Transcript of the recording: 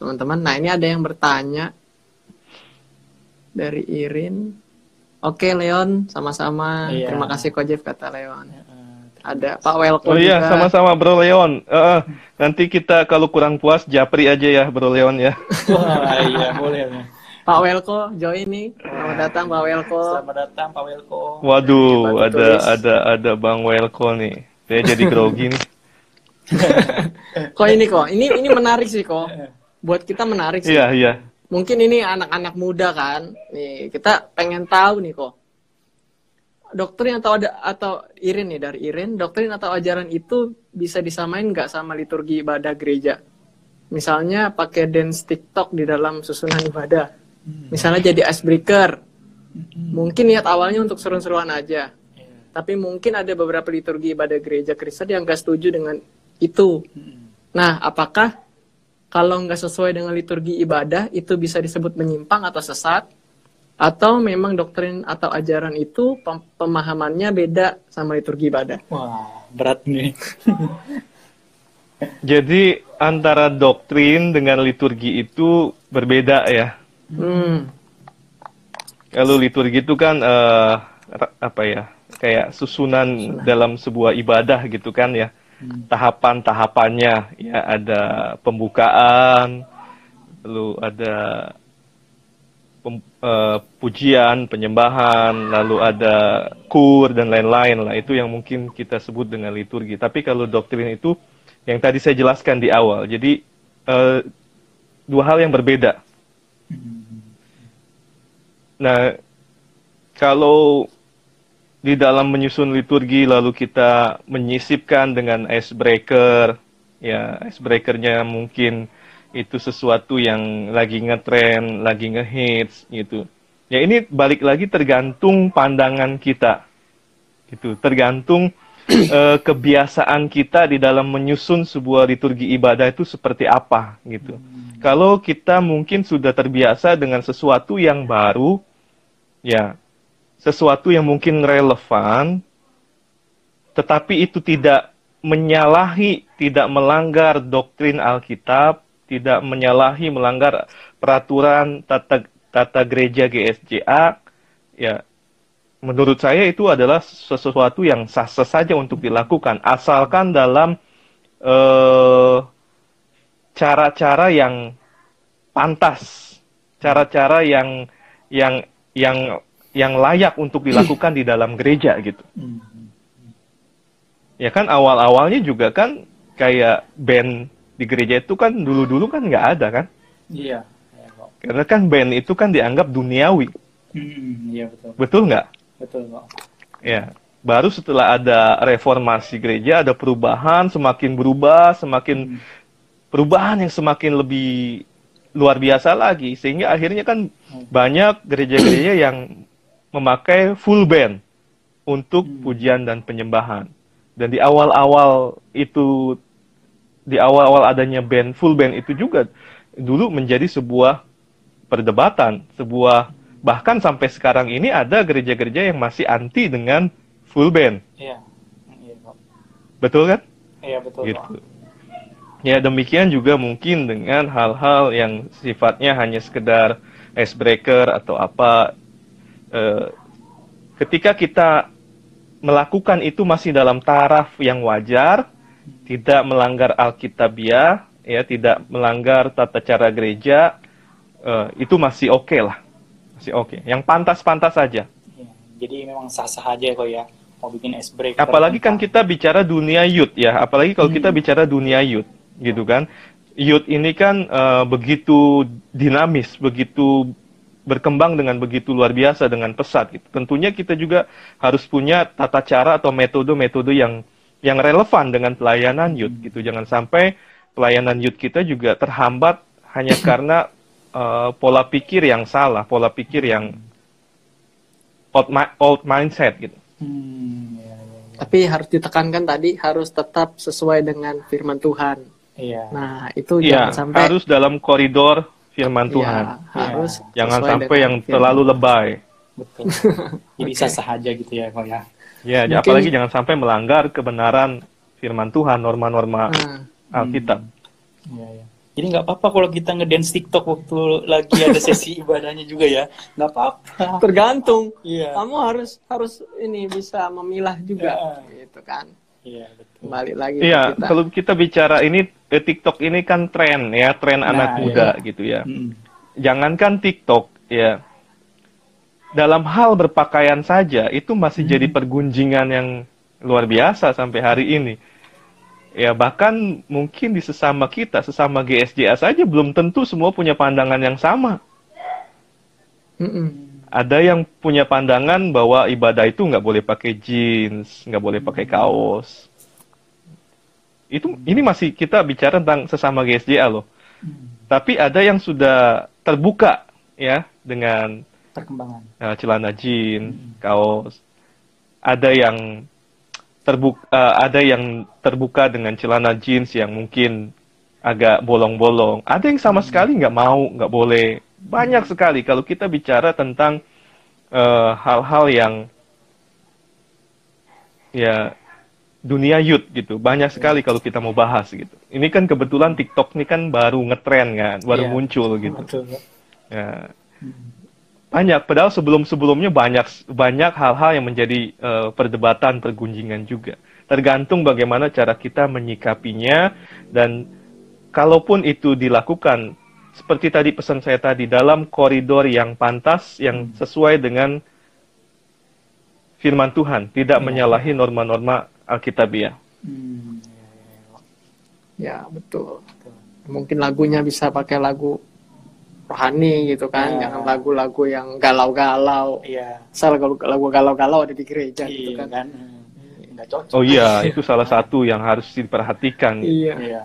teman-teman. Nah ini ada yang bertanya dari Irin. Oke Leon, sama-sama. Iya. Terima kasih Ko Jeff kata Leon. Eh, Ada Pak Welko Oh iya, juga. sama-sama Bro Leon. Eh, nanti kita kalau kurang puas japri aja ya Bro Leon ya. Wah, iya boleh. Pak Welko join nih. Selamat datang Pak Welko. Selamat datang Pak Welko. Waduh, ada tulis. ada ada Bang Welko nih. Saya jadi grogi nih. Kok ini kok, ini ini menarik sih kok. Buat kita menarik sih. Iya, iya. Mungkin ini anak-anak muda kan. Nih, kita pengen tahu nih kok. Doktrin atau ada atau Irin nih dari Irin, doktrin atau ajaran itu bisa disamain nggak sama liturgi ibadah gereja? Misalnya pakai dance TikTok di dalam susunan ibadah. Misalnya jadi icebreaker. Mungkin niat awalnya untuk seru-seruan aja. Iya. Tapi mungkin ada beberapa liturgi ibadah gereja Kristen yang nggak setuju dengan itu. Nah, apakah kalau nggak sesuai dengan liturgi ibadah itu bisa disebut menyimpang atau sesat? Atau memang doktrin atau ajaran itu pem- pemahamannya beda sama liturgi ibadah? Wah, berat nih. Jadi antara doktrin dengan liturgi itu berbeda ya. Hmm, Kalau liturgi itu kan eh, ra- apa ya? Kayak susunan dalam sebuah ibadah gitu kan ya. Tahapan-tahapannya ya ada pembukaan, lalu ada pem- eh, pujian, penyembahan, lalu ada kur dan lain-lain lah. Itu yang mungkin kita sebut dengan liturgi. Tapi kalau doktrin itu yang tadi saya jelaskan di awal. Jadi eh, dua hal yang berbeda. Nah, kalau di dalam menyusun liturgi lalu kita menyisipkan dengan icebreaker, ya icebreakernya mungkin itu sesuatu yang lagi ngetren, lagi ngehits gitu. Ya ini balik lagi tergantung pandangan kita, gitu. Tergantung eh, kebiasaan kita di dalam menyusun sebuah liturgi ibadah itu seperti apa, gitu. Kalau kita mungkin sudah terbiasa dengan sesuatu yang baru, ya sesuatu yang mungkin relevan, tetapi itu tidak menyalahi, tidak melanggar doktrin Alkitab, tidak menyalahi, melanggar peraturan tata, tata gereja GSJA, ya menurut saya itu adalah sesuatu yang sah-sah saja untuk dilakukan, asalkan dalam eh, cara-cara yang pantas, cara-cara yang yang yang yang layak untuk dilakukan di dalam gereja gitu. Ya kan awal-awalnya juga kan kayak band di gereja itu kan dulu-dulu kan nggak ada kan? Iya. Karena kan band itu kan dianggap duniawi, Hmm, iya betul. betul nggak? Betul kok. Ya, baru setelah ada reformasi gereja, ada perubahan, semakin berubah, semakin perubahan yang semakin lebih luar biasa lagi, sehingga akhirnya kan banyak gereja-gereja yang memakai full band untuk pujian dan penyembahan. Dan di awal-awal itu, di awal-awal adanya band full band itu juga dulu menjadi sebuah perdebatan, sebuah bahkan sampai sekarang ini ada gereja-gereja yang masih anti dengan full band, Iya. Iya betul kan? Iya betul gitu. Ya demikian juga mungkin dengan hal-hal yang sifatnya hanya sekedar icebreaker atau apa. Eh, ketika kita melakukan itu masih dalam taraf yang wajar, tidak melanggar Alkitabiah, ya tidak melanggar tata cara gereja, eh, itu masih oke lah, masih oke. Yang pantas-pantas saja. Iya. Jadi memang sah-sah aja kok ya. Mau bikin es break. Apalagi kan kita bicara dunia youth ya, apalagi kalau kita bicara dunia youth, gitu kan. Youth ini kan eh, begitu dinamis, begitu berkembang dengan begitu luar biasa dengan pesat. Gitu. Tentunya kita juga harus punya tata cara atau metode-metode yang yang relevan dengan pelayanan youth gitu. Jangan sampai pelayanan youth kita juga terhambat hanya karena eh, pola pikir yang salah, pola pikir yang old, mi- old mindset gitu. Hmm, iya, iya, iya. Tapi harus ditekankan tadi harus tetap sesuai dengan firman Tuhan. Iya. Nah, itu Iya, jangan sampai harus dalam koridor firman Iya, Tuhan. harus Jangan sesuai sampai yang firman terlalu lebay. Betul. Jadi sah-sah aja gitu ya kok ya. Ya, Mungkin- apalagi jangan sampai melanggar kebenaran firman Tuhan, norma-norma Nah, Alkitab. Iya, iya. Jadi nggak apa-apa kalau kita ngedance TikTok waktu lagi ada sesi ibadahnya juga ya. Nggak apa-apa. Tergantung. Iya. Kamu harus harus ini bisa memilah juga, Ya. gitu kan. Iya, betul. Lagi Iya, kita. kalau kita bicara ini eh, TikTok ini kan tren ya, tren Nah, anak iya. muda gitu ya. Mm-mm. Jangankan TikTok ya. Dalam hal berpakaian saja itu masih Hmm. jadi pergunjingan yang luar biasa sampai hari ini. Ya bahkan mungkin di sesama kita, sesama GSJA saja belum tentu semua punya pandangan yang sama. Mm-mm. Ada yang punya pandangan bahwa ibadah itu nggak boleh pakai jeans, nggak boleh pakai kaos. Itu ini masih kita bicara tentang sesama GSJA loh. Tapi ada yang sudah terbuka ya dengan Perkembangan. uh, celana jeans, kaos. Ada yang terbuka, ada yang terbuka dengan celana jeans yang mungkin agak bolong-bolong. Ada yang sama sekali nggak mau, nggak boleh. Banyak sekali kalau kita bicara tentang uh, hal-hal yang ya dunia youth gitu. Banyak sekali kalau kita mau bahas gitu. Ini kan kebetulan TikTok ini kan baru ngetren kan, baru Iya. muncul gitu. Betul. Ya, banyak padahal sebelum sebelumnya banyak banyak hal-hal yang menjadi eh, perdebatan pergunjingan juga tergantung bagaimana cara kita menyikapinya dan kalaupun itu dilakukan seperti tadi pesan saya tadi dalam koridor yang pantas yang sesuai dengan firman Tuhan tidak Iya. menyalahi norma-norma Alkitabiah Hmm, Ya, betul. Mungkin lagunya bisa pakai lagu rohani gitu kan, Ya. jangan lagu-lagu yang galau-galau. Iya. Kalau lagu galau-galau ada di gereja gitu Iya kan. kan. Hmm, Nggak cocok. oh iya itu salah satu yang harus diperhatikan Iya. Iya.